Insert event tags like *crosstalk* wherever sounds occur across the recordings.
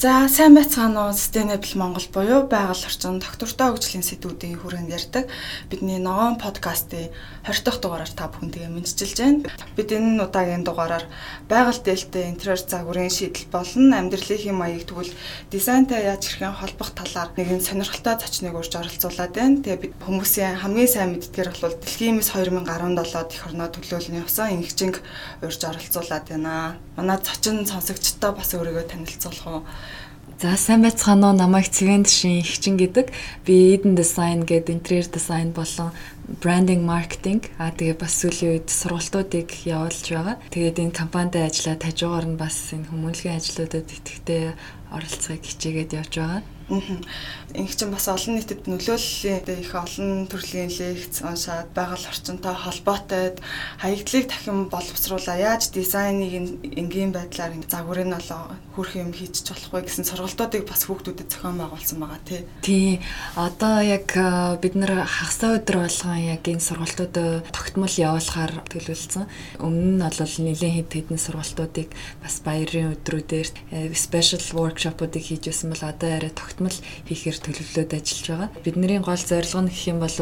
За сайн байцгаана уу Sustainable Монгол буюу байгаль орчин доктортой хөгжлийн сэдвүүдийн хүрээнд ярьдаг бидний ногоон подкастын 20 дахь дугаараар та бүхэнтэйгээ мэдчилж байна. Бид энэ удаагийн дугаараар байгаль дээлтэй интерьер загварын шийдэл болон амьдралын маяг тэгвэл дизайнтай яаж хэрхэн холбох талаар нэгэн сонирхолтой зочныг урьж оролцуулаад байна. Тэгээ бид хүмүүсийн хамгийн сайн мэддгээр бол дэлхийн мэс 2017 их орноо төлөөлний усан инхжинг урьж оролцуулаад байна. Манай зочин сонсогчдоо бас өөрийгөө танилцуулах уу? За сайн байцгаана уу намайг Цэвэн шин ихчин гэдэг. Би Eden Design гэдэг интерьер дизайн болон брендинг маркетинг аа тэгээ бас сүүлийн үед сургалтуудыг явуулж байгаа. Тэгээд энэ компанид ажиллаад хажуугаар нь бас энэ хүмүүнлэгийн ажлуудад идэвхтэй оролцохыг хичээгээд явж байгаа. Инх чинь бас олон нийтэд нөлөөллийн их олон төрлийн лекц уншаад байгаль орчинтой холбоотой хаягдлыг дахин боловсруулаа яаж дизайныг энгийн байдлаар загварыг нь олоо хүрх юм хийж болохгүй гэсэн сургалтуудыг бас хүүхдүүдэд зохион байгуулсан байгаа тий. Тий. Одоо яг бид нар хагасаа өдөр болгон яг энэ сургалтуудад тогтмол явуулахаар төлөвлөсөн. Өмнө нь бол нэлийн хэд хэдэн сургалтуудыг бас баярын өдрүүдээр э, special workshop-уудыг хийж байсан бол одоо арай тогт тогтмол хийхээр төлөвлөлөөд ажиллаж байгаа. Бидний гол зорилго нь гэх юм бол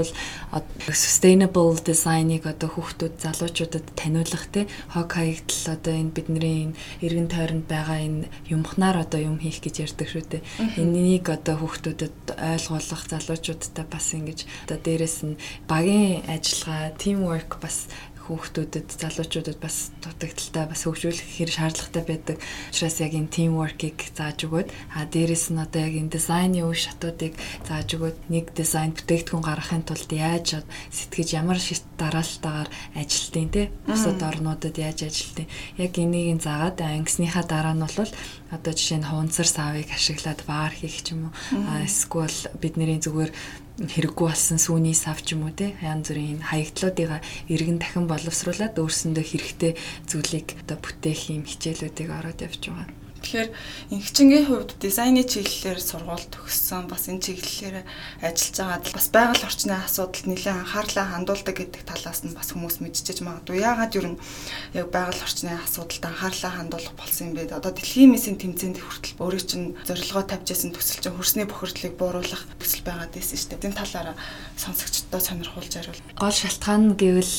sustainable design-ыг одоо хүүхдүүд залуучуудад таниулах те хог хаягдл одоо энэ бидний эргэн тойронд байгаа энэ юмхнаар одоо юм хийх гэж ярьдаг шүү дээ. Энийг одоо хүүхдүүдэд ойлгуулах залуучуудтай бас ингэж одоо дээрэс нь багийн ажиллагаа, teamwork бас хүүхдүүдэд залуучуудад бас дутагдaltaй бас хөгжүүлэх хэрэг шаардлагатай байдаг. Учираас яг энэ teamwork-ийг зааж өгөөд а дээрэс нь одоо яг энэ дизайны үе шатуудыг зааж өгөөд нэг дизайн бүтээгдэхүүн гаргахын тулд яаж сэтгэж ямар шит дараалтаагаар ажилтیں۔ Тэ бусад орнуудад яаж ажилтیں۔ Яг энийг нь заагаад ангисныхаа дараа нь бол одоо жишээ нь хуванцар савыг ашиглаад баар хийх ч юм уу. Эсвэл бидний зүгээр хэрэггүй болсон сүүний сав ч юм уу те янз бүрийн хаягдлуудыг эргэн дахин боловсруулад өөрсөндөө хэрэгтэй зүйлийг одоо бүтээх юм хичээлүүдийг ороод явж байгаа. Тэгэхээр инхчингийн хувьд дизайны чиглэлээр сургууль төгссөн бас энэ чиглэлээр ажиллаж байгаад бас байгаль орчны асуудалд нэлээд анхаарлаа хандуулдаг гэдэг талаас нь бас хүмүүс мэдчихэж магадгүй. Яагаад юу н яг байгаль орчны асуудалд анхаарлаа хандуулах болсон юм бэ? Одоо дэлхийн мэсийн тэмцээнд хүртэл өөрөө чинь зорилгоо тавьж байсан төсөл чинь хөрсний бохирдлыг бууруулах төсөл байгаад байсан шүү дээ. Энэ талаараа сонсогчдод сонирхуулж хариул. Гол шалтгаан гэвэл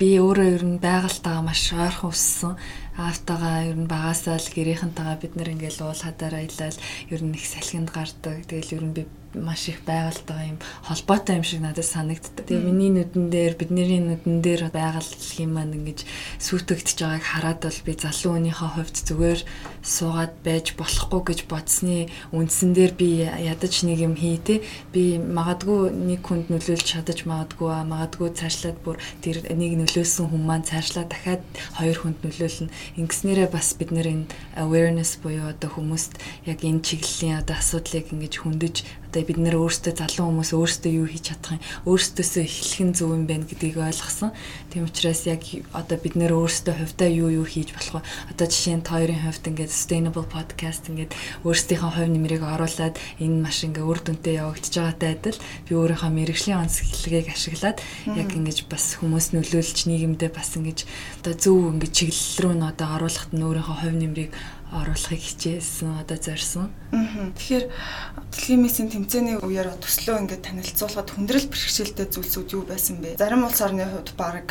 би өөрөө ер нь байгальтайгаа маш ойрхон өссөн аавтайгаа ер нь багасаа л гэрийнхэнтэйгээ бид нэр ингээл уул хадаар аялал ер нь их салхинд гардаг. Тэгэл ер нь би маш их байгальтайгаа юм холбоотой юм шиг надад санагддаг. Тэгээ миний нүдэн дээр бидний нүдэн дээр байгаль юм маань ингэж сүйтгэж байгааг хараад бол би залуу хүнийхээ хувьд зүгээр суугаад байж болохгүй гэж бодсны үндсэн дээр би ядаж нэг юм хий те би магадгүй нэг хүнд нөлөөлж чадаж магадгүй магадгүй цаашлаад бүр тэр нэг нөлөөсөн хүн маань цаашлаад дахиад хоёр хүнд нөлөөлнө. Ингэснээрээ бас бид нэр энэ awareness буюу одоо хүмүүст яг энэ чиглэлийн одоо асуудлыг ингэж хөндөж одоо бид нэр өөрсдөө залуу хүмүүс өөрсдөө юу хийж чадах юм өөрсдөөсөө эхлэх нь зөв юм байна гэдгийг ойлгосон. Тийм учраас яг одоо бид нэр өөрсдөө хувьдаа юу юу хийж болох вэ? Одоо жишээ нь тойрын хувьд ингээд sustainable podcast ингээд өөрсдийнхөө хувь нэмрийг оруулаад энэ маш ингээ үр дүнтэй явагдаж байгаатай адил би өөрийнхөө мэрэгжлийн онцлогийг ашиглаад яг ингэж бас хүмүүс нөлөөлж нийгэмдээ бас ингэж одоо зөв ингэж чиглэл рүү н одоо оруулахад нь өөрийнхөө хувь нэмрийг оруулахыг хичээсэн одоо зорьсон. Тэгэхээр дэлхийн мессийн тэмцээний үеэр төслөө ингээд танилцуулахад хүндрэл бэрхшээлтэй зүйлсүүд юу байсан бэ? Зарим улс орны хувьд баг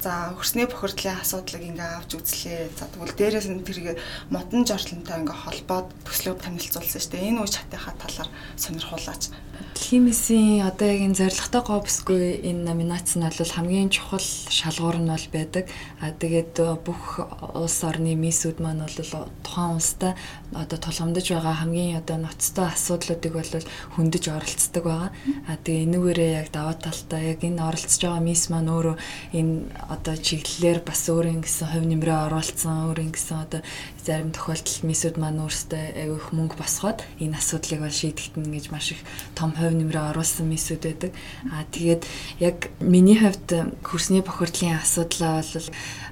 за хөрсний бохирдлын асуудлыг ингээд авч үзлээ. За тэгвэл дээрээс нь тэрийг модон жортлонтой ингээд холбоод төслөө танилцуулсан шүү дээ. Энэ үе чатынхаа талаар сонирхуулаач. Дэлхийн мессийн одоо яг энэ зорилготой говсгүй энэ номинац нь бол хамгийн чухал шалгуур нь бол байдаг. А тэгээд бүх улс орны миссүүд маань бол тухайн улстай одоо тулгамдж байгаа хамгийн одоо ноцтой асуудлуудыг бол хөндөж оролцдог байгаа. А тэгээ энүүгээрээ яг даваа талтай яг энэ оролцож байгаа мисс маань өөрөө энэ одоо чиглэлээр бас өөрийн гэсэн хувь нэмрээ оруулсан, өөрийн гэсэн одоо зарим тохиолдолд миссүүд маань өөрсдөө аяг их мөнгө босгоод энэ асуудлыг бол шийдэхэд нь гэж маш их том хувь нэмрээ оруулсан миссүүд байдаг. А тэгээд яг миний хувьд хөрсний бохирдлын асуудлаа бол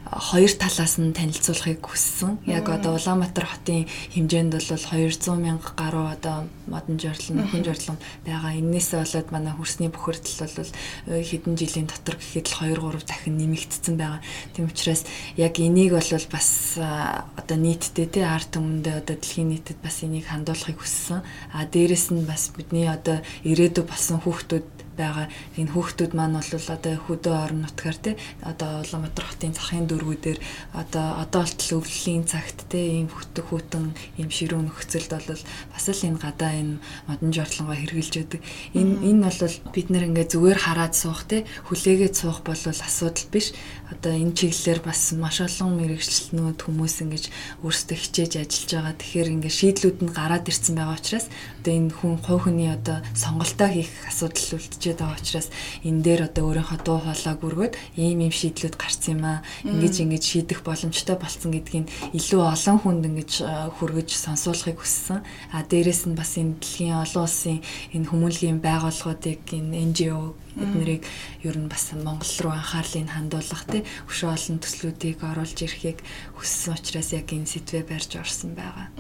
хоёр талаас нь танилцуулахыг хүссэн. Яг одоо Улаанбаатар хотын хэмжээнд бол 200 мянга гаруй одоо модон журлан, нөхөн журлан байгаа. Иннээсээ болоод манай хөрсний бохирдол бол хэдэн жилийн дотор гэхэд л 2 3 дахин нэмэгдсэн байгаа. Тийм учраас яг энийг бол бас одоо нийт нийтдээ тий арт өмнөдөө одоо дэлхийн нийтэд бас энийг хандуулахыг хүссэн. А дээрэс нь бас бидний одоо ирээдүйд болсон хүүхдүүд байгаа энэ хүүхдүүд маань бол одоо хөдөө орон нутгаар те одоо Улаанбаатар хотын захын дөрвүүдээр одоо одоо болтол өвлөлийн цагт те ийм хөтө хүүтэн ийм ширүүн нөхцөлд бол бас л энэ гадаа энэ модон жортлонгоо хэрглэж байдаг. Энэ энэ бол бид нэр ингээ зүгээр хараад суух те хүлээгээд суух бол асуудал биш. Одоо энэ чиглэлээр бас маш олон мэрэгчлэнүүд хүмүүс ингэж өөрсдөө хичээж ажиллаж байгаа. Тэгэхээр ингээ шийдлүүд нь гараад ирсэн байгаа учраас одоо энэ хүн хувь хүний одоо сонголтоо хийх асуудал үлдэж байгаа учраас энэ дээр одоо өөрийнхөө дуу хоолойг өргөд ийм ийм шийдлүүд гарсан юм аа. Ингэж ингэж шийдэх боломжтой болсон гэдгийг илүү олон хүнд ингэж хүргэж сонсуулахыг хүссэн. А дээрэс нь бас энэ дэлхийн олон улсын энэ хүмүүнлэгийн байгууллагуудыг энэ NGO эднэрийг ер нь бас Монгол руу анхаарлыг хандуулах тий өшөө олон төслүүдийг оруулж ирэхийг хүссэн учраас яг энэ сэдвээ барьж орсон байгаа.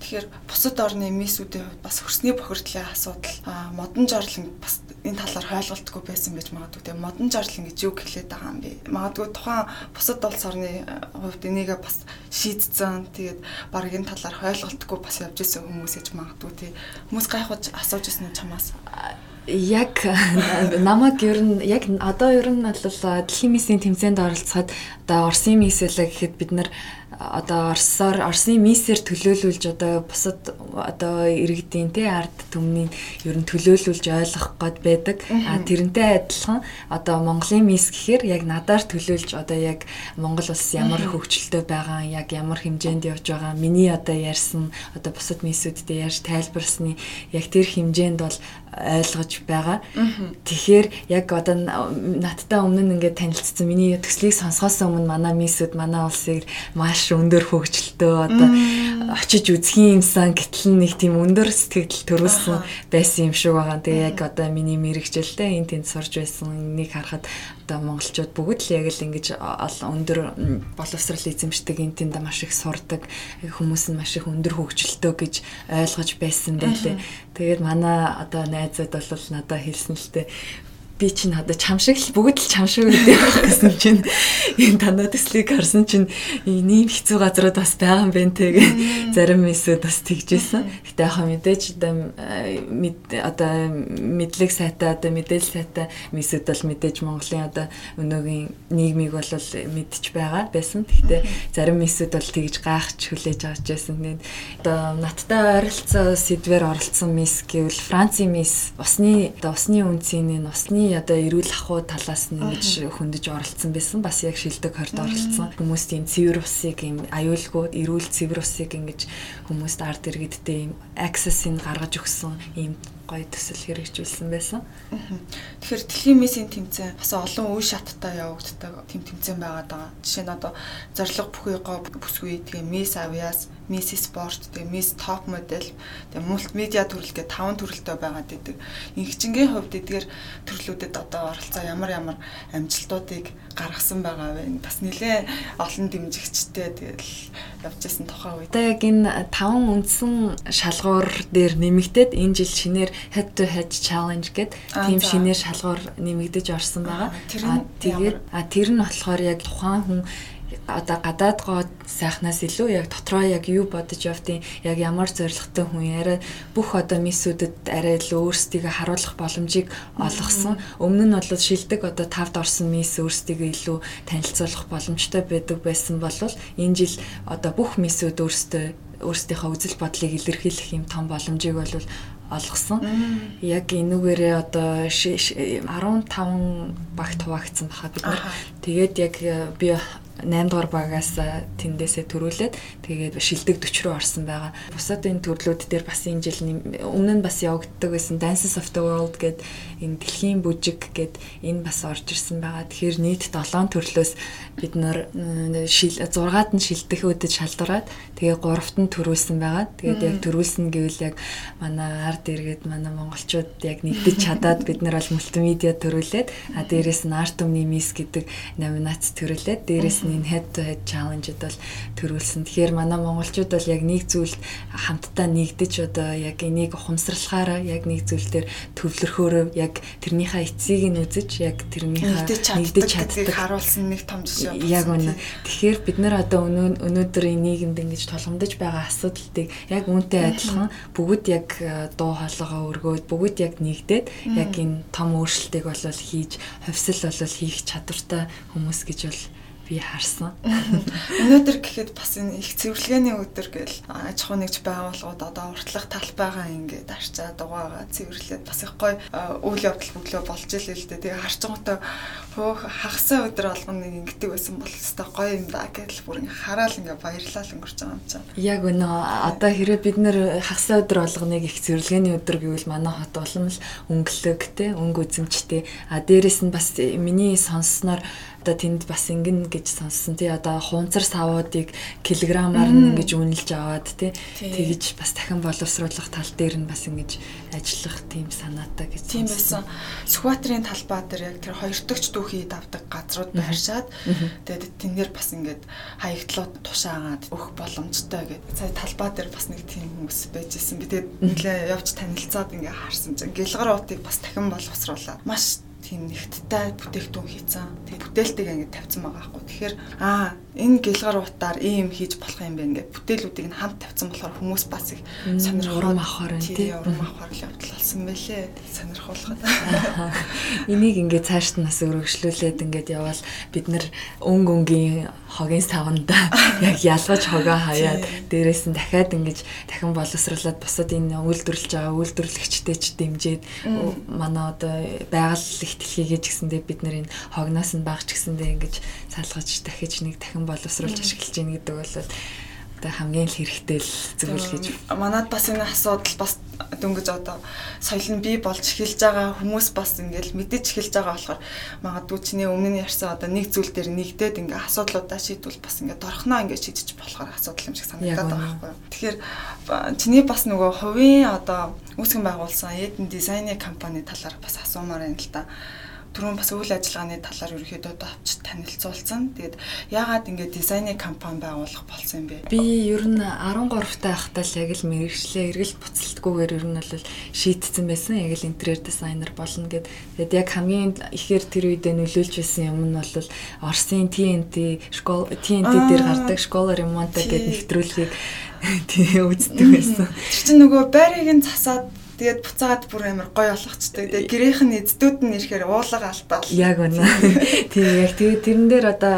Тэгэхээр бусад орны мисүүдийн хувьд бас хөрсний бохирдлын асуудал модон жорлон бас энэ талаар хойлголтгүй байсан байж магадгүй тий модон жорлон гэж юу хэлээд байгаа юм бэ? Магадгүй тухайн бусад улс орны хувьд энийг бас шийдсэн. Тэгээд баг энэ талаар хойлголтгүй бас явж исэн хүмүүс гэж магадгүй тий хүмүүс гайхаж асууж исэн чамаас яг намайг ер нь яг одоо ер нь бол дэлхийн миссийн тэмцээнд оролцоход одоо Орсын мисс байлаа гэхэд бид нар одоо Оросоор Оросны миссээр төлөөлүүлж одоо бусад одоо иргэдийн те ард түмний ер нь төлөөлүүлж ойлгох гээд байдаг. А тэрнтэй адилхан одоо Монголын мисс гэхээр яг надаар төлөөлж одоо яг Монгол улс ямар хөгжилтэй байгаа, яг ямар хэмжээнд явж байгаа. Миний одоо ярьсан одоо бусад миссүүдтэй ярьж тайлбарсны яг тэр хэмжээнд бол ойлгож байгаа. Тэгэхээр яг одоо надтай өмнө ингээд танилцсан миний төслийг сонсохоос өмнө манай миссүүд манай улсыг маш өндөр хөгжилтөө одоо очиж үзхийн юмсан гэтэл нэг тийм өндөр сэтгэл төрүүлсэн байсан юм шиг байгаа. Тэгээ яг одоо миний мэрэгчлээ энэ тэнд сурж байсан энийг харахад одоо монголчууд бүгд л яг л ингэж өндөр боловсрал эзэмшдэг энэ тэнд маш их сурдаг хүмүүс нь маш их өндөр хөгжилтөө гэж ойлгож байсан байлээ. Тэгээд манай одоо найзууд бол надад хэлсэн л дээ би чинь одоо чам шиг л бүгд л чам шиг гэдэг *laughs* гэсэн чинь энэ танаа төслийг харсан чинь ийм хэцүү газрууд бас байгаа юм байна тэгээ зарим мэсүүд бас тэгжсэн. Гэтэ яхаа мэдээж одоо мэдлэг сайтай одоо мэдээлэл сайтай мэсүүд бол мэдээж Монголын одоо өнөөгийн нийгмийг бол мэдж байгаа байсан. Гэтэ зарим мэсүүд бол тэгж гайхаж хүлээж авч байсан. Тэгээд одоо надтай ойролцоо сэдвэр оролцсон мис гэвэл Францын мис усны одоо усны үнцийн нь усны Миний одоо эрүүл ахуй талаас нь ингэж хөндөж оролцсон байсан. Бас яг шилдэг хорд оролцсон. Хүмүүст ийм цэвэр усыг ийм аюулгүй эрүүл цэвэр усыг ингэж хүмүүст ард иргэдтэй ийм access-ийг гаргаж өгсөн ийм гоё төсөл хэрэгжүүлсэн байсан. Тэгэхээр дэлхийн мессийн тэмцээн бас олон үе шаттай явагддаг тэм тэмцээн байгаад байгаа. Жишээ нь одоо зорилго бүхий гоо бүсгүй тэгээ месс авиас, месс спорт, тэгээ месс топ модель, тэгээ мультимедиа төрөл гэх таван төрөлтэй байгаад идэг. Инхчингийн хувьд эдгээр төрлүүдэд одоо оролцоо ямар ямар амжилтуудыг гаргасан байгаа вэ? Бас нэлээ олон дэмжигчтэй тэгэл явж исэн тухай үед. Одоо яг энэ таван үндсэн шалгуур дээр нэмэгдээд энэ жил шинээр head to head challenge гэдэг тийм шинээр шалгуур нэмэгдэж орсон байгаа. Тэгээд тэр нь болохоор яг тухайн хүн одоо гадаад гоод сайхнаас илүү яг дотроо яг юу бодож явдیں۔ Яг ямар зоригтой хүн яриа бүх одоо миссүүдэд арай л өөрсдийгөө харуулах боломжийг олгосон. Өмнө нь бол шилдэг одоо тавд орсон мисс өөрсдийгөө илүү танилцуулах боломжтой байдаг байсан бол энэ жил одоо бүх миссүүд өөрсдөө өөрсдийнхөө үзэл бодлыг илэрхийлэх юм том боломжийг бол олгосон. Яг энүүгээрээ одоо 15 багт хуваагдсан баха бид нар. Тэгээд яг би 8 дугаар багаас тэндээсээ төрүүлээд тэгээд шилдэг 40 руу орсон байгаа. Бусад энэ төрлүүд дээр бас энэ жил өмнө нь бас явагддаг байсан Dances of the World гэд энэ дэлхийн бүжиг гэд энэ бас орж ирсэн байгаа. Тэгэхээр нийт 7 төрлөөс бид нар 6-ад нь шилдэх үдэд шалдураад тэгээ 3-т нь төрүүлсэн байгаа. Тэгээд яг төрүүлсэн гэвэл яг манай ард иргэд манай монголчууд яг нэгдэж чадаад бид нар бол мультимедиа төрүүлээд а дээрэс нь арт өмнө мис гэдэг номинац төрүүлээд дээрэс гэсэн энэ head to head challenge-д бол төрүүлсэн. Тэгэхээр манай монголчууд бол яг нэг зүйлд хамтдаа нэгдэж одоо яг энийг ухамсарлахаараа яг нэг зүйл дээр төвлөрөхөөрөө яг тэрнийхээ эцсийг нь үзэж яг тэрнийхээ нэгдэж чаддаг харуулсан нэг том жишээ байна. Яг үнэ. Тэгэхээр бид нар одоо өнөөдөр нийгэмд ингэж тулгамдж байгаа асуудлыг яг үүнтэй адилхан бүгд яг э, дуу хоолойгоо өргөөд бүгд яг нэгдээд яг энэ том өөрчлөлтийг бол хийж хувьсэл бол хийх чадвартай хүмүүс гэж бол би харсан. Өнөөдөр гэхэд бас энэ их цэвэрлэгээний өдөр гэл аж ахуй нэгж байгууллагууд одоо уртлах талбайгаа ингээд арчаад угаагаа цэвэрлээд бас их гоё үйл явдал бүглөө болж ил л дээ. Тэгээ байгаатай хөөх хагасаа өдөр болгоно нэг ингэдэг байсан бол өстой гоё юм да гэдэл бүр ингээ хараал ингээ баярлал өнгөрч байгаа юм чинь. Яг өнөө одоо хэрэг бид нэр хагасаа өдөр болгоныг их цэвэрлэгээний өдөр гэвэл манай хот улам л өнгөлөгтэй, өнгө үзэмжтэй. А дээрэс нь бас миний сонссноор одоо тэнд бас ингэн гэж сонссон тий. Одоо хуунцар савуудыг килограммаар нь ингэж үнэлж аваад тий. Тэгэж бас дахин боловсруулах тал дээр нь бас ингэж ажиллах тийм санаатай гэж тийм байсан. Сүхбаатарын талбай дээр яг тэр хоёр дахь дүүхий давдаг газрууд байршаад тэгээд тэндэр бас ингээд хаягдлууд тушаагаад өгөх боломжтой гэдэг. Сая талбай дээр бас нэг тийм хүмүүс байж исэн. Би тэгээд нэлээ явж танилцаад ингээд харсан чинь. Гэлгар уутыг бас дахин боловсруулаад маш тийм нэгттэй бүтээгдэхүүн хийцэн. Тэгээд бүтээлтэйг ингээд тавьсан байгаа байхгүй. Тэгэхээр аа энэ гэлгар утаар ийм хийж болох юм байна ингээд бүтээлүүдийг нь хамт тавьсан болохоор хүмүүс бас их сонирхол авахаар байна тийм урам авахаар л явдал болсон байлээ. Сонирхолтой. Энийг ингээд цаашд нас өргөжлүүлээд ингээд явбал бид нар өнг өнгийн хогийн савнда *laughs* яг ялгаж хогоо хаяад дээрээс нь дахиад ингэж дахин боловсруулад бусад энэ үйлдвэрлэж байгаа үйлдвэрлэгчтэй ч дэмжиж манай одоо байгаль ихтэлхийгээ ч гэсэндээ бид нар энэ хогноос нь багч гэсэндээ ингэж салгаж дахиж нэг дахин боловсруулж ашиглаж гин гэдэг бол одоо хамгийн л хэрэгтэй л зүйл гэж. Манад бас энэ асуудал бас дөнгөж одоо соёл нь бий болж эхэлж байгаа хүмүүс бас ингээл мэдэж эхэлж байгаа болохоор магадгүй чиний өмнө нь ярьсан одоо нэг зүйл дээр нэгдээд ингээ асуудлуудаа шийдвэл бас ингээ дорхноо ингээ шийдэж болохоор асуудал юм шиг санагдаад байгаа байхгүй юу. Тэгэхээр чиний бас нөгөө хувийн одоо үүсгэн байгуулсан Eden Design компани талаар бас асуумаар байна л да түрүүн бас үйл ажиллагааны талаар ерөөхдөө товч танилцуулсан. Тэгээд яагаад ингэ дизайны компани байгуулах болсон юм бэ? Би ер нь 13 таа байхдаа л яг л мэрэгчлээ эргэлт буцалтгүйгээр ер нь бол шийдсэн байсан. Яг л интерьер дизайнер болно гэд. Тэгээд яг хамгийн ихээр тэр үедээ нөлөөлж байсан юм нь бол Орсын TNT школ TNT дээр гардаг школа ремонта гэдэг нэвтрүүлгийг *laughs* тийм үздэг байсан. Чинь нөгөө байрыг нь засаад Тэгээд буцаагаад бүр амар гоё болгочтой. Тэгээд нь эздүүд нь ирэхээр уулага алтаал. Яг үнэ. *laughs* Тийм яг тэгээд тэрэн дээр одоо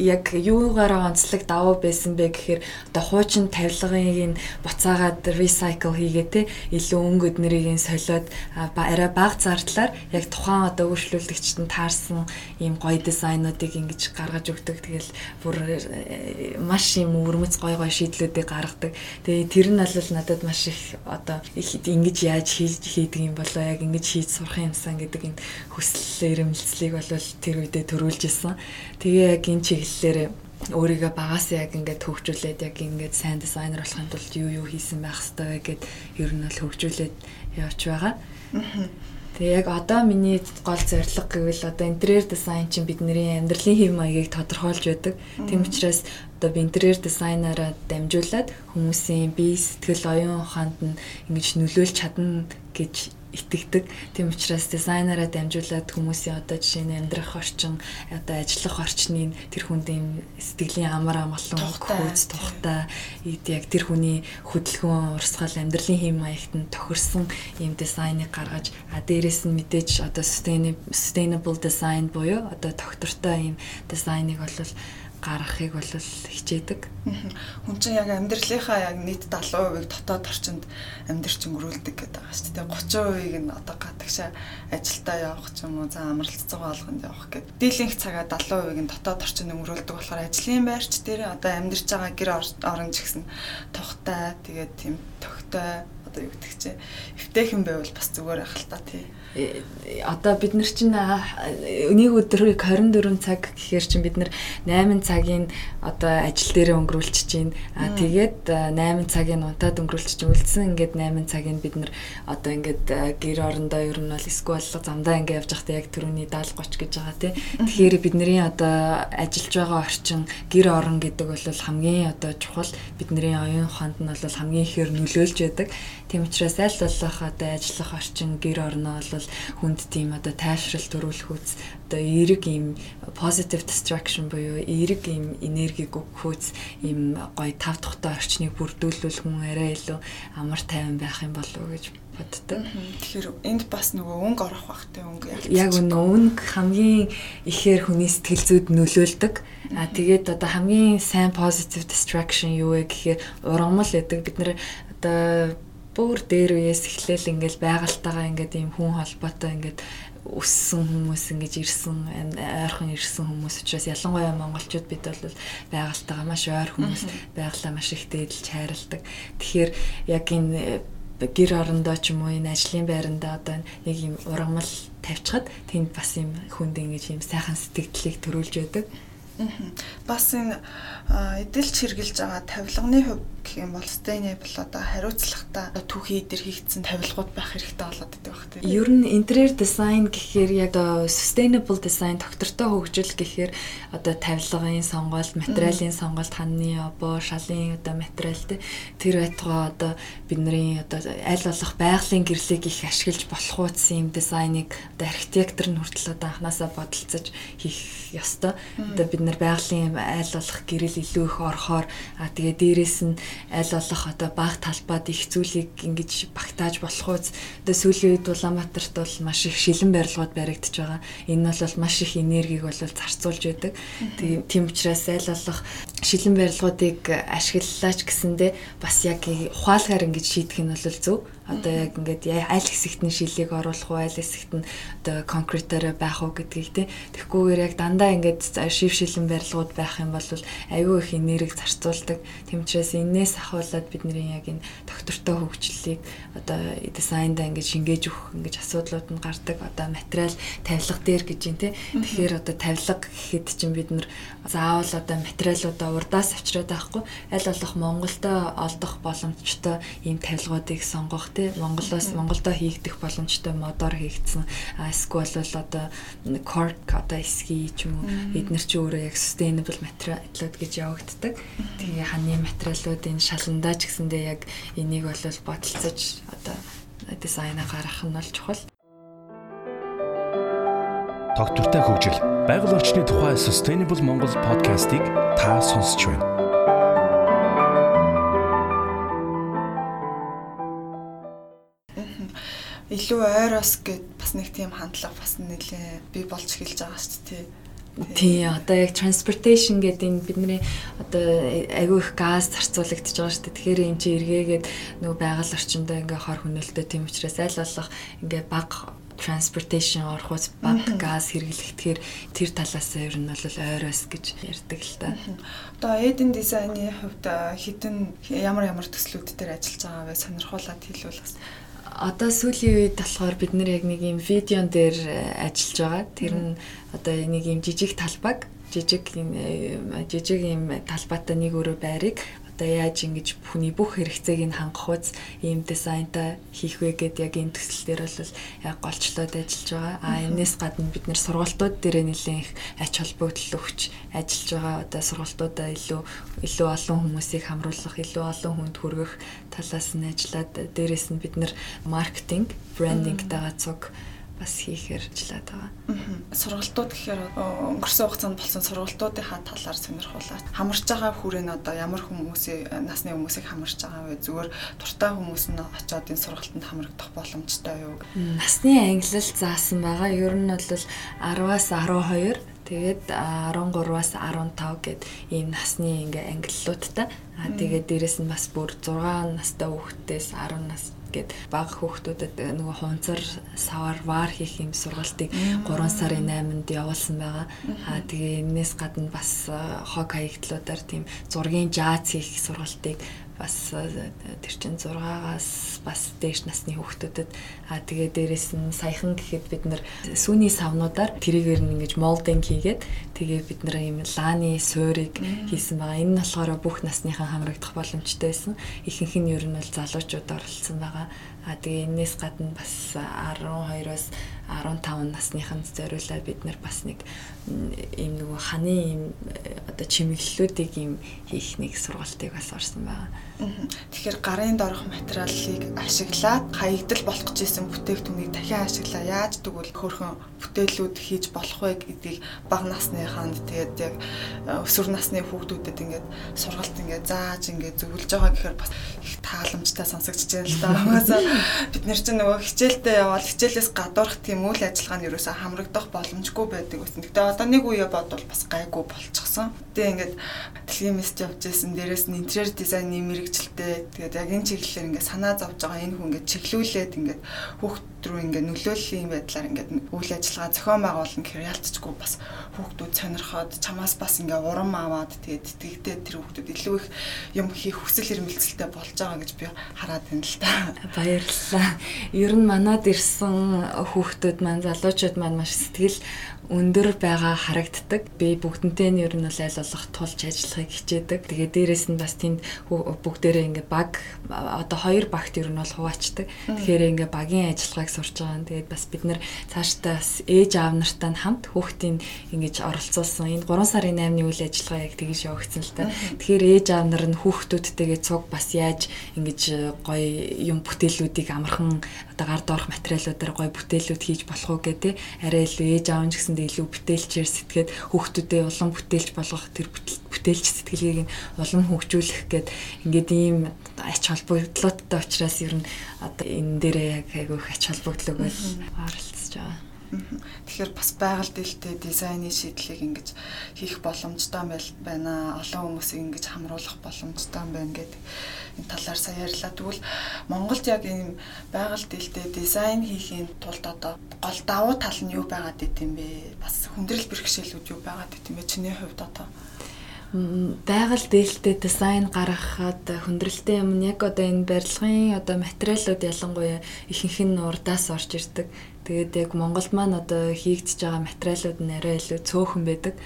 яг юугаараа онцлог давуу байсан бэ гэхээр одоо хуучин тавилгыг нь буцаагаад recycle хийгээ те илүү өнгө өднөрийг нь солиод арай бага зардлаар яг тухайн одоо үйлчлүүлэгчд нь таарсан ийм гоё дизайнуудыг ингэж гаргаж өгдөг. Тэгэл бүр э, маш юм өвөрмөц гоё гоё шийдлүүдийг гаргадаг. Тэгээд тэр нь бол надад маш их одоо ингэж яаж хийж хийдэг юм болоо яг ингэж хийж сурах юмсан гэдэг энэ хүсэл эрмэлзлийг бол тэр үедээ төрүүлж исэн. Тэгээ яг энэ чиглэлээр өөрийгөө багасаа яг ингээд хөгжүүлээд яг ингээд сайн дизайнер болохын тулд юу юу хийсэн байх хэрэгтэй гэд ер нь бол хөгжүүлээд явж байгаа. Тэгээ яг одоо миний гол зорилго гэвэл одоо интерьер дизайн чинь бидний амьдралын хэв маягийг тодорхойлж байдаг. Тийм учраас одоо би интерьер дизайнераа дамжуулаад хүмүүсийн бие сэтгэл оюун ухаанд нь ингэж нөлөөлж чадна гэж итгэдэг. Тийм учраас дизайнераа дамжуулаад хүмүүсийн одоо жишээ нь амьдрах орчин, одоо ажиллах орчныг тэр хүнд юм сэтгэлийн амар амгалан хөөц тухтай яг тэр хүний хөдөлгөөн, урсгал, амьдралын хэм маягт нь тохирсон юм дизайныг гаргаж а дээрэс нь мэдээж одоо sustainable design буюу одоо тогтвортой юм дизайныг бол гаргахыг бол хичээдэг. Хүн чинь яг амьдралынхаа яг нийт 70%-ийг дотоод орчинд амьдрч өнгөрүүлдэг гэдэг байгаа шүү дээ. 30%-ийг нь одоо гадагшаа ажилдаа явах ч юм уу, за амралтцгаа олгонд явах гэдэг. Дийлэнх цагаа 70%-ийг нь дотоод орчинд өнгөрүүлдэг болохоор ажлын байрч дээр одоо амьдрч байгаа гэр орон ч гэсэн тухтай, тэгээд тийм тогтой одоо юу гэдэг чи эвтэйхэн байвал бас зүгээр ах л та тий. Одоо бид нар чинь нэг өдрийг 24 цаг гэхээр чинь бид нар 8 цагийн одоо ажил дээрээ өнгөрүүлчих чинь. Тэгээд 8 цагийн унтаад өнгөрүүлчих чинь үлдсэн. Ингээд 8 цагийн бид нар одоо ингээд гэр орондоо ер нь бол эсвэл замдаа ингээд явж байхдаа яг түрүүний 70 30 гэж байгаа тий. Тэгэхээр бидний одоо ажиллаж байгаа орчин гэр орон гэдэг бол хамгийн одоо чухал. Бидний оюун ухаанд нь бол хамгийн ихээр нөлөөлж байдаг. Тийм учраас аль болох одоо ажиллах орчин гэр орноо бол хүнд тийм одоо тайвшрал төрүүлэх үз одоо эерэг ийм positive distraction буюу эерэг ийм энергийг өгөхүүц ийм гоё тав тухтай орчныг бүрдүүлвэл хүн арай илүү амар тайван байх юм болов уу гэж боддог. Тэгэхээр энд бас нөгөө өнгө орох бахтай өнгө яг үнэ өнгө хамгийн ихээр хүний сэтгэл зүйд нөлөөлдөг. А тэгээд одоо хамгийн сайн positive distraction юу вэ гэхээр ургамал гэдэг бид нэр одоо бүр дээр үеэс эхлээл ингээл байгальтайгаа ингээд ийм хүн холбоотой ингээд өссөн хүмүүс ингэж ирсэн ойрхон ирсэн хүмүүс учраас ялангуяа монголчууд бид бол байгальтайгаа маш ойр хүмүүс байгалаа маш их дээдлж хайрладаг. Тэгэхээр яг энэ гэр орондоо ч юм уу энэ ажлын байрандаа одоо нэг юм ургамал тавьчихад тэнд бас юм хүнд ингэж юм сайхан сэтгэлдлийг төрүүлж байдаг. Бас энэ эдэлж хэрглэж байгаа тавилганы хувь гэх юм бол sustainable одоо хариуцлагатай түүхий дээр хийгдсэн тавилгууд байх хэрэгтэй болоод байдаг байх тийм. Ер нь interior design гэхээр яг sustainable design доктортой хөгжил гэхээр одоо тавилгын сонголт, материалын сонголт, ханны обоо, шалын одоо материал тэр байтугай одоо бидний одоо аль болох байгалийн гэрлийг их ашиглаж болох ууц юм дизайныг одоо архитектор нь хүртэл одоо анханасаа бодолцож хийх ёстой. Одоо бид нар байгалийн аль болох гэрэл илүү их орохоор а тэгээ дээрэс нь аль болох одоо баг талбайд их зүйлийг ингэж багтааж болох үз одоо сүүлийн үед Улаанбаатарт бол маш их шилэн барилгууд баригдаж байгаа. Энэ бол маш их энергийг бол зарцуулж байдаг. Тийм учраас аль болох шилэн барилгуудыг ашиглалаач гэсэндээ бас яг ухаалгаар ингэж шийдэх нь бол зөв одоо яг ингээд аль хэсэгт нь шилийг оруулах уу аль хэсэгт нь одоо конкретээр байх уу гэдгийг те. Тэгхгүйгээр яг дандаа ингээд шив шилэн барилгууд байх юм бол аюу их энерги зарцуулдаг. Тийм учраас энээс ахуулаад бидний яг энэ доктортой хөгжлөлийг одоо дизайнда ингээд шингээж өгөх ингээд асуудлууд нь гардаг. Одоо материал тавилга дээр гэж юм те. Тэгэхээр одоо тавилга гэхэд чинь бид нар заавал одоо материалуудаа урдаас авчираад байхгүй. Аль болох Монголдо олдох боломжтой ийм тавилгуудыг сонгох тий Монголоос Монголдо хийгдэх боломжтой модоор хийгдсэн эсвэл бол одоо cork одоо эсхий ч юм уу эднэр чи өөрөө яг sustainable материалууд гэж явагддаг. Тэгээ ханы материалуудын шаландаа ч гэсэндээ яг энийг бол бодолцож одоо дизайна гаргах нь бол чухал. Доктортой хөгжил байгаль орчны тухай Sustainable Монгол подкастыг та сонсч байна. Илүү ойроос гэд бас нэг тийм хандлага бас нэлээ би болж эхэлж байгаа шүү дээ. Тий, одоо яг transportation гэдэг энэ бидний одоо айгүй их газ зарцуулагдаж байгаа шүү дээ. Тэгэхээр эн чинь эргээгээд нөгөө байгаль орчиндөө ингээ хор хөнөөлтөө тийм учраас аль болох ингээ баг transportation орохоос баг газ хэрэглэхээр тэр талаас нь ер нь бол ойроос гэж ярьдаг л та. Одоо Eden design-ы хувьд хідэн ямар ямар төслүүд дээр ажиллаж байгаа вэ сонирхуулаад хэлвэл бас одоо сүүлийн үед болохоор бид нэр яг нэг юм видеон дээр э, ажиллаж байгаа. Тэр нь одоо нэг юм жижиг талбайг жижиг э, жижиг юм талбайтай нэг өрөө байрыг одоо яаж ингэж хүний бүх хэрэгцээг нь хангах үз ийм дизайнтай хийх вэ гэд яг энэ төсөл дээр бол яг голчлоод ажиллаж байгаа. А энэс гадна бид нэр сургалтууд дээр нэлээд их ач холбогдол өгч ажиллаж байгаа. Одоо сургалтуудаа илүү илүү олон хүмүүсийг хамруулах, илүү олон хүнд хүргэх талаас нь ажиллаад дээрэс нь бид нэр маркетинг, брендингтайгаа цуг бас хийхээр ажиллаад байгаа. Сургалтууд гэхээр өнгөрсөн хугацаанд болсон сургалтуудынхаа талаар сонирхуулаад хамарч байгаа хүрээнд одоо ямар хүмүүсийн насны хүмүүсийг хамарч байгаа вэ? Зүгээр дуртай хүмүүс нь очиод энэ сургалтанд хамрагдах боломжтой юу? Насны ангилал заасан байгаа. Ер нь бол 10-аас 12 Тэгээд 13-аас 15 гэд ийм насны ингээ ангиллуудтай. Аа тэгээд дээрэс нь бас бүр 6 настай хүүхдээс 10 нас гэд бага хүүхдүүдэд нөгөө хунцар савар вар хийх юм сургалтыг 3 сарын 8-нд явуулсан байгаа. Аа тэгээ энэс гадна бас хог хаягдлуудаар тийм зургийн жааз хийх сургалтыг бас тэр чин 6-аас бас дээш насны хүүхдүүдэд аа тэгээ дээрэс нь саяхан гэхэд бид нар сүүний савнуудаар тэрийгээр нь ингэж молдинг хийгээд тэгээ бид нар ийм лааны суурийг хийсэн байгаа. Энэ нь болохоор бүх насныхан хамрагдах боломжтой байсан. Ихэнх нь ер нь бол залуучууд оролцсон байгаа. А тэгээ энэс гадна бас 12-оос 15 насныхан зориулаад бид нар бас нэг ийм нөгөө ханы ийм э, одоо чимэглэлүүдийг ийм хийх нэг сургалтыг бас орсон байгаа. Тэгэхээр гарын дорох материалыг ашиглаад хаягдал болох гэж исэн бүтээгтүнийг дахин ашиглаа. Яаж тэгвэл хөөрхөн бүтээлүүд хийж болох вэ гэдгийг бага насныханд тэгээд яг э, өсвөр насны хүүхдүүдэд ингээд сургалт ингээд зааж ингээд зөвлөж байгаа гэхээр бас их тааламжтай сонсогдож байна л да. Угаасаа бид нар чинь нөгөө хичээлдээ явбал хичээлээс гадуурх тийм үйл ажиллагаа нь ерөөсөө хамрагдах боломжгүй байдаг гэсэн. Гэтэ одоо нэг үе бодвол бас гайгүй болчихсон. Тэгээ ингээд дэлхийн мест явж исэн дээрээс нь интерьер дизайны мэрэгчлээ. Тэгээд яг энэ чиглэлээр ингээд санаа зовж байгаа энэ хүн ингээд чиглүүлээд ингээд хүүхд рүү ингээд нөлөөллийн байдлаар ингээд үйл ажиллагаа зохион байгуулна гэхээр ялцчгүй бас хүүхдүүд сонирхоод чамаас бас ингээд урам аваад тэгээд тэтгэгдээ тэр хүүхдүүд илүү их юм хийх хүсэл эрмэлзэлтэй болж байгаа гэж би хараад байна л да. Баярлалаа. Ер нь манад ирсэн хүүхдүүд маань залуучууд маань маш сэтгэл өндөр байгаа харагддаг. Би бүгднтэй нь ер нь бол аль болох тулж ажиллахыг хичээдэг. Тэгээ дээрэс нь бас тэнд бүгдээрээ ингээ баг одоо хоёр багт ер нь бол хуваачдаг. Тэгэхээр ингээ багийн ажиллагааг сурч байгаа. Тэгээд бас бид нэр цаашдаа бас ээж аав нартай хамт хүүхдийн ингэж оролцуулсан. Энэ 3 сарын 8-ны үйл ажиллагаа яг тэгж явагдсан л та. Тэгэхээр ээж аав нар нь хүүхдүүдтэйгээ цуг бас яаж ингэж гоё юм бүтээлүүдийг амархан одоо гард орох материалуудаар гоё бүтээлүүд хийж болох уу гэдэг арай илүү ээж аав нь гэсэн үндсэндээ илүү бүтээлчээр сэтгээд хүүхдүүдэд улам бүтээлч болгох тэр бүтээлч сэтгэлгээг нь улам хөгжүүлэх гээд ингээд ийм ач холбогдлолттой учраас ер нь одоо энэ дээрээ яг айгүй ач холбогдлог бол оролцож байгаа. Тэгэхээр бас байгаль дэлтэй дизайны шийдлийг ингэж хийх боломжтой байна. Олон хүмүүсийг ингэж хамруулах боломжтой байна гэдэг талаар сая ярьлаа. Тэгвэл Монголд яг ийм байгаль дэлтэй дизайн хийхийн тулд одоо гол давуу тал нь юу байгаад идэм бэ? Бас хүндрэл бэрхшээлүүд юу байгаад идэм бэ? Чиний хувьд одоо байгаль дээлтэй дизайн гаргахад хүндрэлтэй юм яг одоо энэ барилгын одоо материалууд ялангуяа ихэнх нь урдаас орж ирдэг. Тэгээд яг Монголд маань одоо хийгдэж байгаа материалууд нь арай илүү цөөхөн байдаг.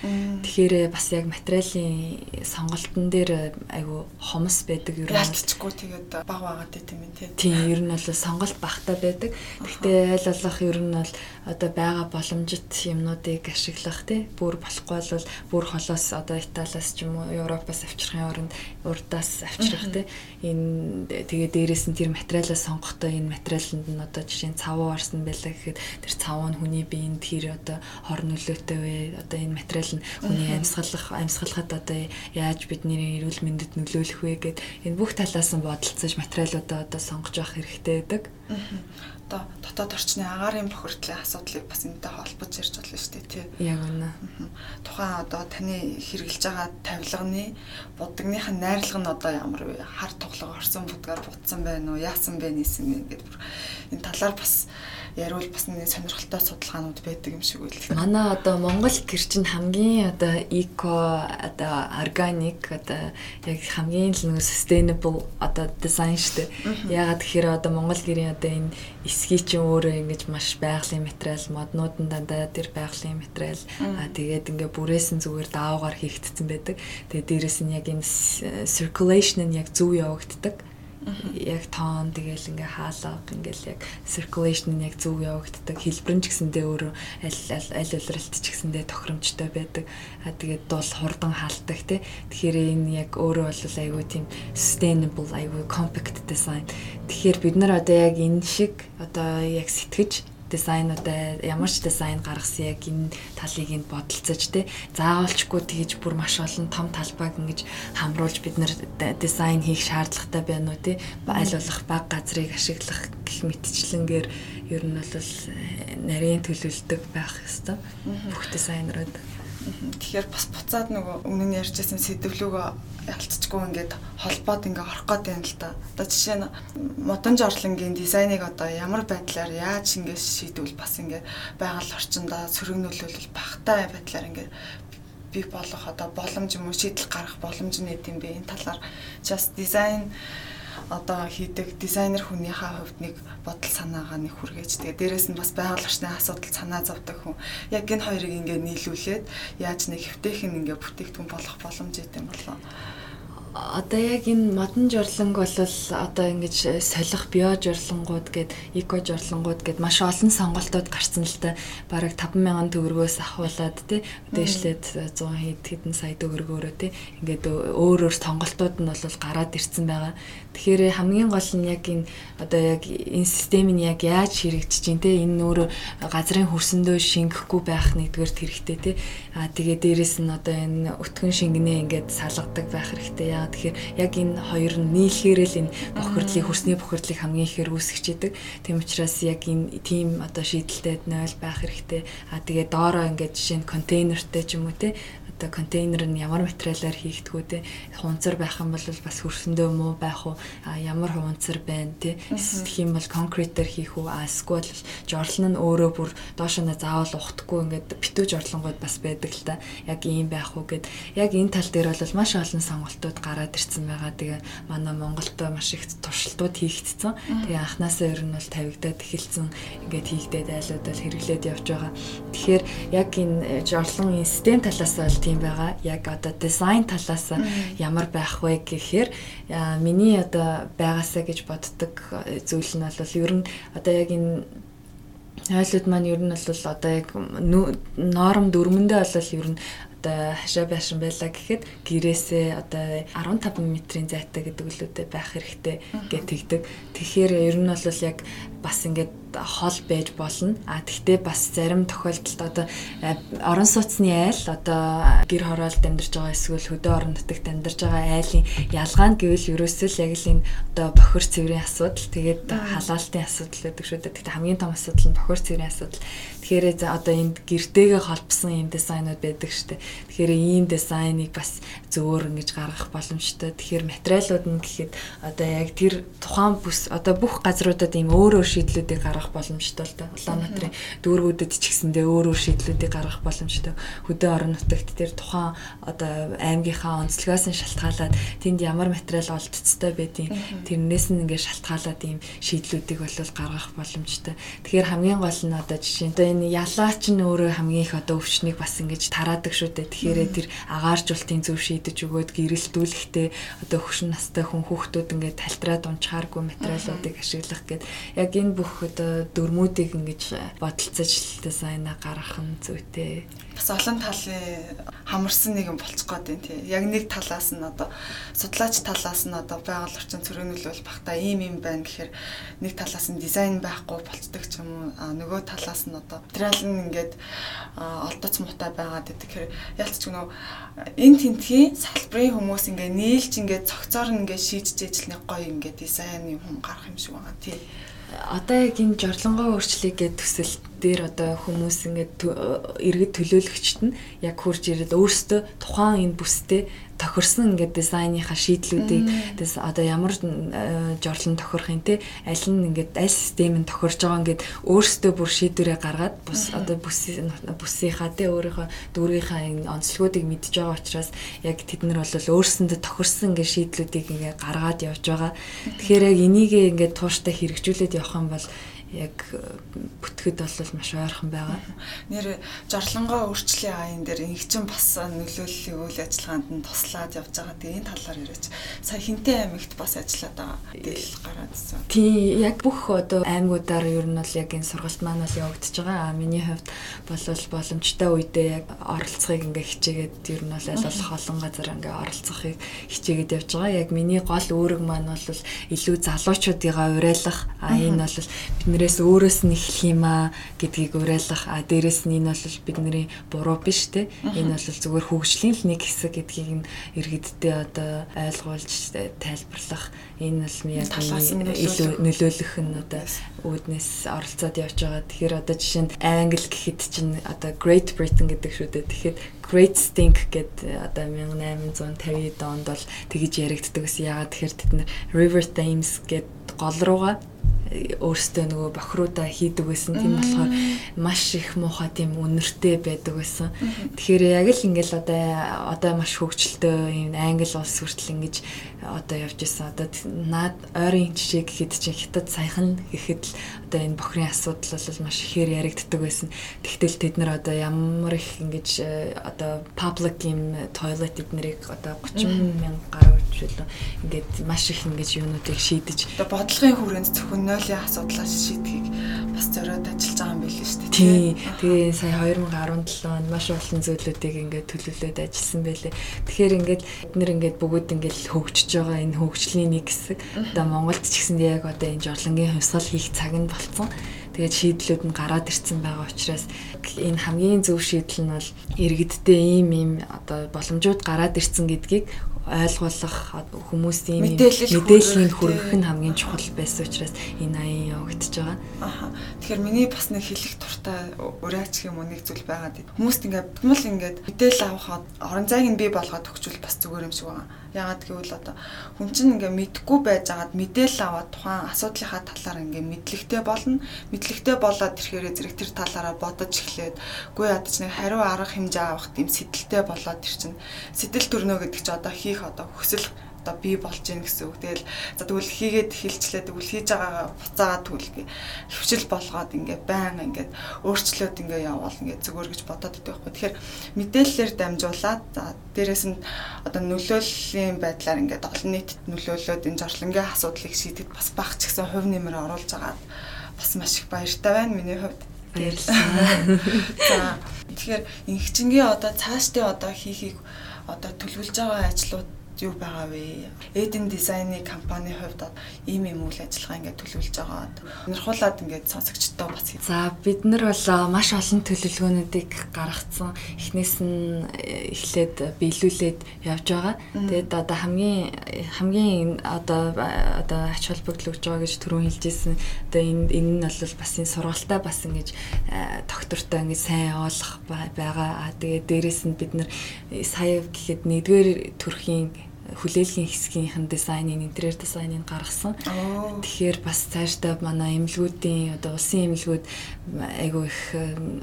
Тэгэхээр бас яг материалын сонголтын дээр айгу хомс байдаг ер нь. Ялцчихгүй тэгээд баг байгаад байт юм тий. Тийм ер нь бол сонголт багтаа байдаг. Гэхдээ аль болох ер нь бол одоо байгаа боломжит юмнуудыг ашиглах тий. Бүр болохгүй бол бүр холоос одоо Италиас ч юм уу Европоос авчрахын оронд урдаас авчрах тий. Энэ тэгээд дээрээс нь тэр материалаа сонгохдоо энэ материаланд нь одоо жишээ нь цавуу орсон байлаа гэхэд гэхэд тэр цав нь хүний биед тэр одоо хор нөлөөтэй вэ? Одоо энэ материал нь хүний амьсгалах амьсгалахад одоо яаж бидний эрүүл мэндэд нөлөөлөх вэ гэд энэ бүх талаас нь бодолцож материалуудаа одоо сонгож явах хэрэгтэй байдаг. Одоо дотоод орчны агаарын бохирдлын асуудлыг бас энэтэй холбож ярьж болно шүү дээ тий. Яг үнэ. Тухайн одоо таны хэрэгжилж байгаа тавилганы будагных нь найрлага нь одоо ямар вэ? Хар тоглого орсон будгаар бутсан байна уу? Яасан бэ нийсэн гэдэг энэ талаар бас яривал бас нэг сонирхолтой судалгаанууд байдаг юм шиг үйл. Манай одоо Монгол гэр чинь хамгийн одоо эко одоо органик одоо яг хамгийн л нэг sustainable одоо дизайн штэ. Ягаад тэгэхээр одоо Монгол гэрийн одоо энэ эсгий чинь өөрөө ингэж маш байгалийн материал моднууд нь дандаа тэр байгалийн материал аа тэгээд ингээ бүрээс нь зүгээр даавгаар хийгдсэн байдаг. Тэгээд дээрэс нь яг энэ circulation нь яг зөв явагддаг яг тоон тэгэл ингээ хаалга ингээл яг circulation нь яг зөв явагддаг. Хэлбэр нь ч гэсэндээ өөрөө аль аль улиралт ч гэсэндээ тохиромжтой байдаг. А тэгээд дул хурдан хаалтдаг тий тэгэхээр энэ яг өөрөө бол айгүй тийм sustainable айгүй compact design. Тэгэхээр бид нар одоо яг энэ шиг одоо яг сэтгэж дизайнуудаа ямар ч дизайн гаргасан яг энэ талыг энд бодолцож те заавалчгүй тэгж бүр маш олон том талбайг ингэж хамруулж бид нэр дизайн хийх шаардлагатай байна уу те? Аль болох баг газрыг ашиглах гэх мэтчлэнгээр ер нь бол э, нарийн төлөвлөлдөг байх ёстой. Бүх дизайнерууд. Тэгэхээр бас буцаад нөгөө өмнө нь ярьжсэн сэдвлүүгөө ялцчихгүй ингээд холбоод ингээ орох гээд байна л да. Одоо жишээ нь модон жорлонгийн дизайныг одоо ямар байдлаар яаж ингээ шийдвэл бас ингээ байгаль орчиндөө сөрөг нөлөөлөл багтай байдлаар ингээ бий болох одоо боломж юм уу шийдэл гаргах боломж нь эд юм бэ энэ талаар just design одоо хийдэг дизайнер хүнийхээ хувьд нэг бодол санаагаа нэг хүргээж тэгээ дээрэс нь бас байгууллагчны асуудал санаа зовдөг хүн. Яг энэ хоёрыг ингээ нийлүүлээд яаж нэг хэвтэйхэн ингээ бүтээгдэхүүн болох боломж идэм болоо одоо яг энэ модон журланг бол одоо ингэж солих био журлангууд гээд эко журлангууд гээд маш олон сонголтууд гарсан л та бараг 50000 төгрөгөөс ахуулаад тий дээшлээд 100 хэд хэдэн сая төгрөгөөрөө тий ингээд өөр өөр сонголтууд нь бол гараад ирсэн байгаа. Тэгэхээр хамгийн гол нь яг энэ одоо яг энэ систем нь яг яаж хэрэгжиж чинь те энэ нөр газрын хөрсөндөө шингэхгүй байх нэгдүгээр хэрэгтэй те. А тэгээ дээрэс нь одоо энэ өтгөн шингэнэ ингээд салгадаг байх хэрэгтэй. Яа тэгэхээр яг энэ хоёр нь нийлхээр л энэ бохирдлыг хөрсний бохирдлыг хамгийн ихээр үүсгэжидэг тийм учраас яг энэ тийм одоо шийдэлтэй 0 байх хэрэгтэй. А тэгээ доороо ингээд жишээ нь контейнертэй ч юм уу те одоо контейнер нь ямар материалаар хийгдгүү те хунцар байх юм бол бас хөрсөндөө муу байх уу? Ямар хунцар байна те? Гэх юм бол конкретээр хийх үү? Эсвэл жорлон нь өөрөө бүр доошоо заавал ухтахгүй ингээд битүү жорлонгууд бас байдаг л та яг ийм байх уу гэд. Яг энэ тал дээр бол маш олон сонголтууд гараад ирсэн байгаа. Тэгээ манай Монголдо маш их туршилтууд хийгдсэн. Тэгээ анханасаа ер нь бол тавигдаад эхэлсэн. Ингээд хийгдээд айлуудад хэрэглээд явж байгаа. Тэгэхээр яг энэ жорлон систем талаас бол тийм байгаа. Яг одоо дизайн талаас ямар байх вэ гэхээр миний одоо байгаасаа гэж боддог зүйл нь бол ер нь одоо яг энэ ойлууд маань ер нь бол одоо яг норм дөрмөндөө бол ер нь одоо хашаа байшин байлаа гэхэд гэрээсээ одоо 15 м-ийн зайтай гэдэг үлүүдээ байх хэрэгтэй гэж тэгдэг. Тэгэхээр ер нь бол яг бас ингээд хол байж болно. А тэгтээ бас зарим тохиолдолд одоо э, орон сууцны айл одоо гэр хороолд амьдарч байгаа эсвэл хөдөө орон нутагт амьдарч байгаа айлын ялгаа нь гэвэл ерөөсөө л яг л энэ одоо бохир цэврийн асуудал тэгээд халаалтын асуудал гэдэг шүү дээ. Тэгтээ хамгийн том асуудал нь бохир цэврийн асуудал. Тэгэхээр одоо энд гэртэйгээ холбосон юм дизайнууд байдаг шүү дээ. Тэгэхээр ийм дизайныг бас зөөр ингэж гаргах боломжтой. Тэгэхээр материалууд нь гэхэд одоо яг тэр тухайн бүс одоо бүх газруудад ийм өөр өөр шийдлүүдийг гаргах боломжтой л да. Улаанбаатарын дүүргүүдэд ч гэсэндээ өөр өөр шийдлүүдийг гаргах боломжтой. Хөдөө орон нутагт тэр тухайн одоо аймгийнхаа онцлогоос нь шалтгаалаад тэнд ямар материал олдцтой байдیں۔ Тэрнээс нь ингээд шалтгаалаад ийм шийдлүүдийг бол гаргах боломжтой. Тэгэхээр хамгийн гол нь одоо жишээ нь энэ ялаач нь өөрөө хамгийн их одоо өвчнийг бас ингэж тараадаг шүү дээ. Тэгэхээр тэр агааржуултын зөв шийдэж өгөөд гэрэлтүүлэхдээ одоо хөшин настай хүн хүүхдүүд ингээд талтраад унчааргүй материалуудыг ашиглах гэдэг яг энэ бүх одоо дөрмүүдийг ингэж бодолцож дизайна гаргах нь зүйтэй. Бас олон талын хамарсан нэг юм болцох гээд байна тий. Яг нэг талаас нь одоо судлаач талаас нь одоо байгаль орчин цөрөөнөлөл багтаа ийм юм байна гэхээр нэг талаас нь дизайн байхгүй болцдог ч юм уу. Нөгөө талаас нь одоо материал нь ингээд олдоц муутай байгаад байдаг. Тэгэхээр ялцч гэнэ энэ тентхийн салбарын хүмүүс ингээд нийлж ингээд цогцоор ингээд шийдэж ижил нэг гоё ингээд дизайн юм гарах юм шиг байгаа тий одоо яг энэ жорлонгоо өөрчлөе гэдэг төсөл дээр одоо хүмүүс ингээд иргэд төлөөлөгчд нь яг хурж ирээд өөрсдөө тухайн энэ бүстэй тохирсон ингээд дизайныхаа шийдлүүдийг тэс одоо ямар э, жорлон тохирох юм те аль нь ингээд аль систем нь тохирж байгаа ингээд өөрсдөө бүр шийдвэрээ гаргаад бус одоо бүсийн бүсийнхаа те өөрийнхөө дүүргийнхаа онцлогуудыг мэдж байгаа учраас яг тэд нар бол өөрсөндөө тохирсон ингээд шийдлүүдийг ингээд гаргаад явж байгаа. Тэгэхээр яг энийг ингээд тууштай хэрэгжүүлээд явах юм бол яг э, бүтгэд бол маш ойрхон байгаа. Нэр жорлонгоо өөрчлөлийн аян дээр инхчин бас нөлөөллийн үйл ажиллагаанд нь туслаад явж байгаа. Тэгээ энэ талаар яриач. Сая хинтээ аймагт бас ажиллаад байгаа. Тэгэл гараад ирсэн. Тий, яг бүх одоо аймагуудаар ер нь бол яг энэ сургалт маань бол явагдаж байгаа. А миний хувьд бол боломжтой үедээ яг оролцохыг ингээ хичээгээд ер нь бол аль болох олон газар ингээ оролцохыг хичээгээд явж байгаа. Яг миний гол үүрэг маань бол илүү залуучуудыгаа уриалах. А энэ бол бидний биднээс өөрөөс нь эхлэх юм аа гэдгийг уриалгах а дээрэс нь энэ бол бидний буруу биш те энэ бол зүгээр хөгжлийн л нэг хэсэг гэдгийг нь иргэддээ одоо ойлгуулж тайлбарлах энэ бол яг илүү нөлөөлөх нь одоо үүднээс оролцоод явж байгаа. Тэгэхээр одоо жишээ нь англи гэхэд чинь одоо Great Britain гэдэг шүү дээ. Тэгэхээр Great Stink гэдэг одоо 1850 онд бол тэгж яригддаг гэсэн. Ягаад тэгэхээр тэд нар River Thames гэдэг гол руугаа өөрсдөө нөгөө бохруудаа хийдэг байсан. Тийм болохоор маш их муухай тийм үнэртэй байдаг байсан. Тэгэхээр яг л ингээл одоо одоо маш хөгжилтэй юм англи улс хүртэл ингэж одоо явж исэн. Одоо наад ойрын жишээ гэхэд чинь хятад саяхан гэхэд л одоо энэ бохрын асуудал бол маш ихээр яригддаг байсан. Тэгтэл тэд нар одоо ямар их ингэж э, одоо public юм toilet эднэрийг одоо 30 мянга гаруй хөлөө ингээд маш их ингэж юунуудыг шийдэж одоо бодлогын хүрээнд зөвхөн нойлын асуудлаа шийдэхийг бас зориод ажиллаж байгаа юм байл шүү дээ. Тий. Тэгээ сая 2017 онд маш олон зүйлүүдийг ингээд төлөвлөд ажилласан байлээ. Тэгэхээр ингээд бид нэр ингээд бүгд ингээд хөгжиж байгаа энэ хөгжлийн нэг хэсэг. Одоо Монголд ч гэсэн яг одоо энэ жорлонгийн хувьсгал хийх цаг нь болцсон. Тэгээд шийдлүүд нь гараад ирсэн байгаа учраас энэ хамгийн зөв шийдэл нь бол иргэддээ ийм ийм одоо боломжууд гараад ирсэн гэдгийг ойлгуулах хүмүүсийн мэдээллийг хүргэх нь хамгийн чухал байсан учраас энэ аян явагдаж байгаа. Аха. Тэгэхээр миний бас нэг хэлэх туртай ураач юм уу нэг зүйл байгаад хүмүүст ингээд тэгмэл ингээд мэдээлэл авахад орон зайг нь бий болгоод өгчүүл бас зүгээр юм шиг байгаа. Ягаад гэвэл одоо хүн чинь ингээ мэдгүй байж байгаад мэдээлэл аваад тухайн асуудлынхаа талаар ингээ мэдлэгтэй болно. Мэдлэгтэй болоод ирэхээр зэрэг тэр талаараа бодож эхлээд үгүй ядаж нэг хариу арга хэмжээ авах тийм сэтэлтэй болоод ир чинь сэтэл төрнө гэдэг чи одоо хийх одоо хүсэл одоо би болж гин гэсэн үг. Тэгэл за тэгвэл хийгээд хилчлээ тэгвэл хийж байгаагаа буцаагаад тэгвэл хөвчл болгоод ингээ байнга ингээ өөрчлөөд ингээ явбал ингээ зүгээр гэж бодоод идэх байхгүй. Тэгэхээр мэдээллээр дамжуулаад за дээрэс нь одоо нөлөөллийн байдлаар ингээ олон нийтэд нөлөөлөөд энэ жарлангийн асуудлыг шийдэд бас баг ч гэсэн хувь нэмэр оруулж агаад бас маш их баяртай байна миний хувьд. Баярлалаа. За тэгэхээр инхчингийн одоо цаашдын одоо хийхийг одоо төлөвлөж байгаа ажлууд юу байгаа вэ? Eden Design-ы компани хувьд ийм юм үйл ажиллагаа ингээд төлөвлөж байгаа. Нэрхуулаад ингээд сонсогчдоо бас. За бид нар бол маш олон төлөвлөгөөнүүдийг гаргацсан. Эхнээс нь э, эхлээд биелүүлээд явж байгаа. Тэгээд одоо хамгийн хамгийн одоо одоо ач холбогдол өгж байгаа гэж түрүүн хэлжсэн. Одоо энэ энэ нь бол бас энэ сургалтаа бас ингэж доктортой ингэж сайн явуулах байгаа. Тэгээд дээрэс нь бид нар э, сая гэхэд нэгдүгээр төрхийн хүлээлгийн хэсгийнхэн дизайнын интерьер дизайныг гаргасан. Тэгэхээр бас цаашдаа манай эмнэлгүүдийн одоо улсын эмнэлгүүд айгүй их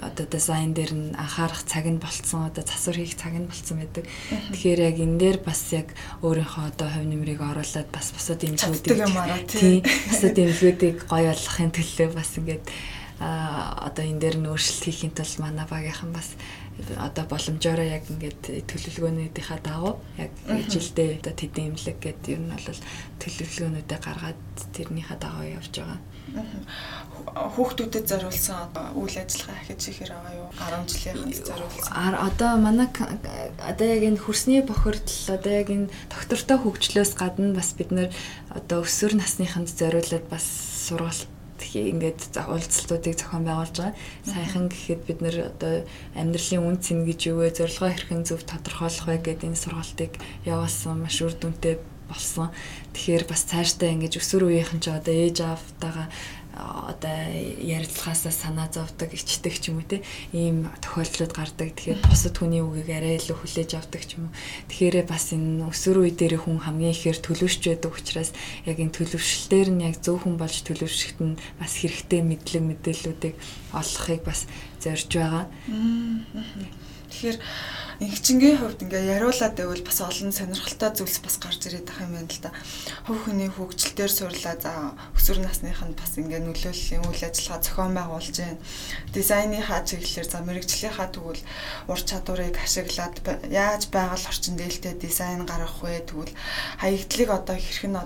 одоо дизайн дээр нь анхаарах цаг нь болцсон. Одоо засвар хийх цаг нь болцсон байдаг. Тэгэхээр яг энэ дээр бас яг өөрийнхөө одоо хувь нэмрийг оруулаад бас бусад эмнэлгүүдийг тийм бусад эмнэлгүүдийг гоё болгохын төлөө бас ингээд а одоо энэ дээр нь өөрчлөлт хийхин тулд манай багийнхан бас одоо боломжоор яг ингээд төлөвлөгөөнүүдийнхаа дагуу яг жилдээ одоо тэдэн имлэг гэдэг ер нь бол төлөвлөгөөнүүдээ гаргаад тэрнийхээ дагуу явж байгаа. Хүүхдүүдэд зориулсан үйл ажиллагаа хийж ихэр байгаа юу? 10 жилийнхэнд зориулсан. Одоо манай одоо яг энэ хөрсний бохирдол одоо яг энэ доктортой хөгжлөөс гадна бас бид нэр одоо өсвөр насныханд зориулаад бас сургалт ингээд уулзалтуудыг зохион байгуулж байгаа. Саяхан гэхэд бид нэр одоо амьдралын үн цэн гэж юу вэ, зорилгоо хэрхэн зөв тодорхойлох вэ гэдэг энэ сургалтыг явуулсан маш үр дүнтэй болсон. Тэгэхээр бас цаашдаа ингэж өсвөр үеийнхэн ч одоо ээж аавтайгаа одоо ярилцлагаасаа санаа зовдөг, ичдэг ч юм уу те ийм тохиолдлууд гардаг. Тэгэхээр бусад хүний үгийг арай илүү хүлээж авдаг ч юм уу. Тэгэхээр бас энэ өсвөр үе дээр хүн хамгийн ихээр төлөвшж байдаг учраас яг энэ төлөвшлөлтээр нь яг зөв хүн болж төлөвшөхт нь бас хэрэгтэй мэдлэг мэдээллүүдийг олохыг бас зорж байгаа. Тэгэхээр Ингчингийн хувьд ингээ яриулаад байвал бас олон сонирхолтой зүйлс бас гарч ирээд байгаа юм байна л да. Хувь хүний хөгжил дээр суурлаа за өсвөр насных нь бас ингээ нөлөөллийн үйл ажиллагаа зохион байгуулж байна. Дизайныхаа чиглэлээр за мэрэгжлийнхаа тэгвэл ур чадварыг ашиглаад яаж байгаль орчин дээлтэй дизайн гаргах вэ тэгвэл хаягдлыг одоо хэрхэн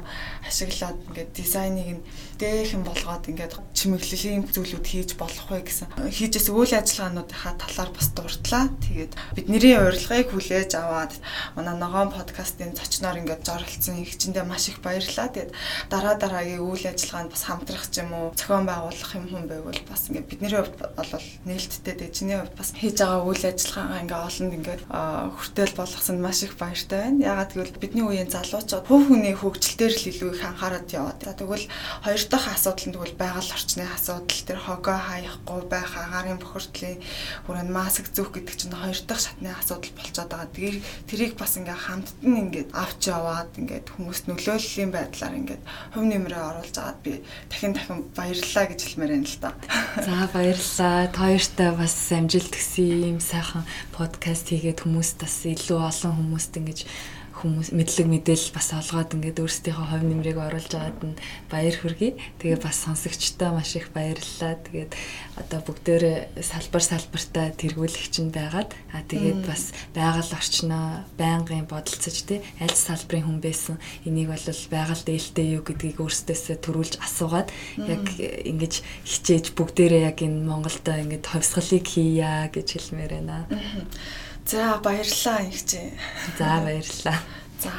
ашиглаад ингээ дизайныг нь дээхэн болгоод ингээд чимэглэлийн зүйлүүд хийж болох вэ гэсэн хийжээс үйл ажиллагаануудынхаа талаар бас дурдлаа. Тэгээд бидний урилгыг хүлээж аваад манай ногоон подкастын зочноор ингээд зоролцсон их чиндээ маш их баярлалаа. Тэгээд дараа дараагийн үйл ажиллагаанд бас хамтрах ч юм уу зохион байгуулах юм хүн байвал бас ингээд бидний хувьд бол нээлттэй дээ. Чиний хувьд бас хийж байгаа үйл ажиллагаа ингээд олонд ингээд хүртэл болгосон маш их баяртай байна. Ягаад гэвэл бидний үеийн залуучууд хувь хүний хөгжил дээр л илүү их анхаарат яваад. Тэгвэл хоёр дахь асуудал нь тэгвэл байгаль орчны асуудал тэр хогоо хаяхгүй байх агаарын бохирдлын хүрээнд маск зүүх гэдэг чинь хоёр дахь шатны асуудал асуудал болчиход байгаа. Тэгээ тэрийг бас ингээ хамттан ингээд авч яваад ингээд хүмүүст нөлөөллийн байдлаар ингээд хувь нэмрээ оруулж агаад би дахин дахин баярлалаа гэж хэлмээр байна л да. За баярлалаа. Та хоёртай бас амжилт төсөй юм сайхан подкаст хийгээд хүмүүст бас илүү олон хүмүүст ингэж хүмүүс мэдлэг мэдээлэл бас олгоод ингээд өөрсдийнхөө хувь нэмрийг оруулж байгаад нь баяр хүргэе. Тэгээ бас сонсогчтой маш их баярлалаа. Тэгээд одоо бүгдээрээ салбар салбартаа тэргүүлэгч нь байгаад аа тэгээд бас байгаль орчноо байнгын бодолцож тий аль салбарын хүн байсан энийг бол байгаль дээлтэй юу гэдгийг өөрсдөөсөө төрүүлж асуугаад яг ингэж хичээж бүгдээрээ яг энэ Монголдо ингэж ховсгалыг хийя гэж хэлмээр байна. За баярлалаа ихчээ. За баярлалаа. За.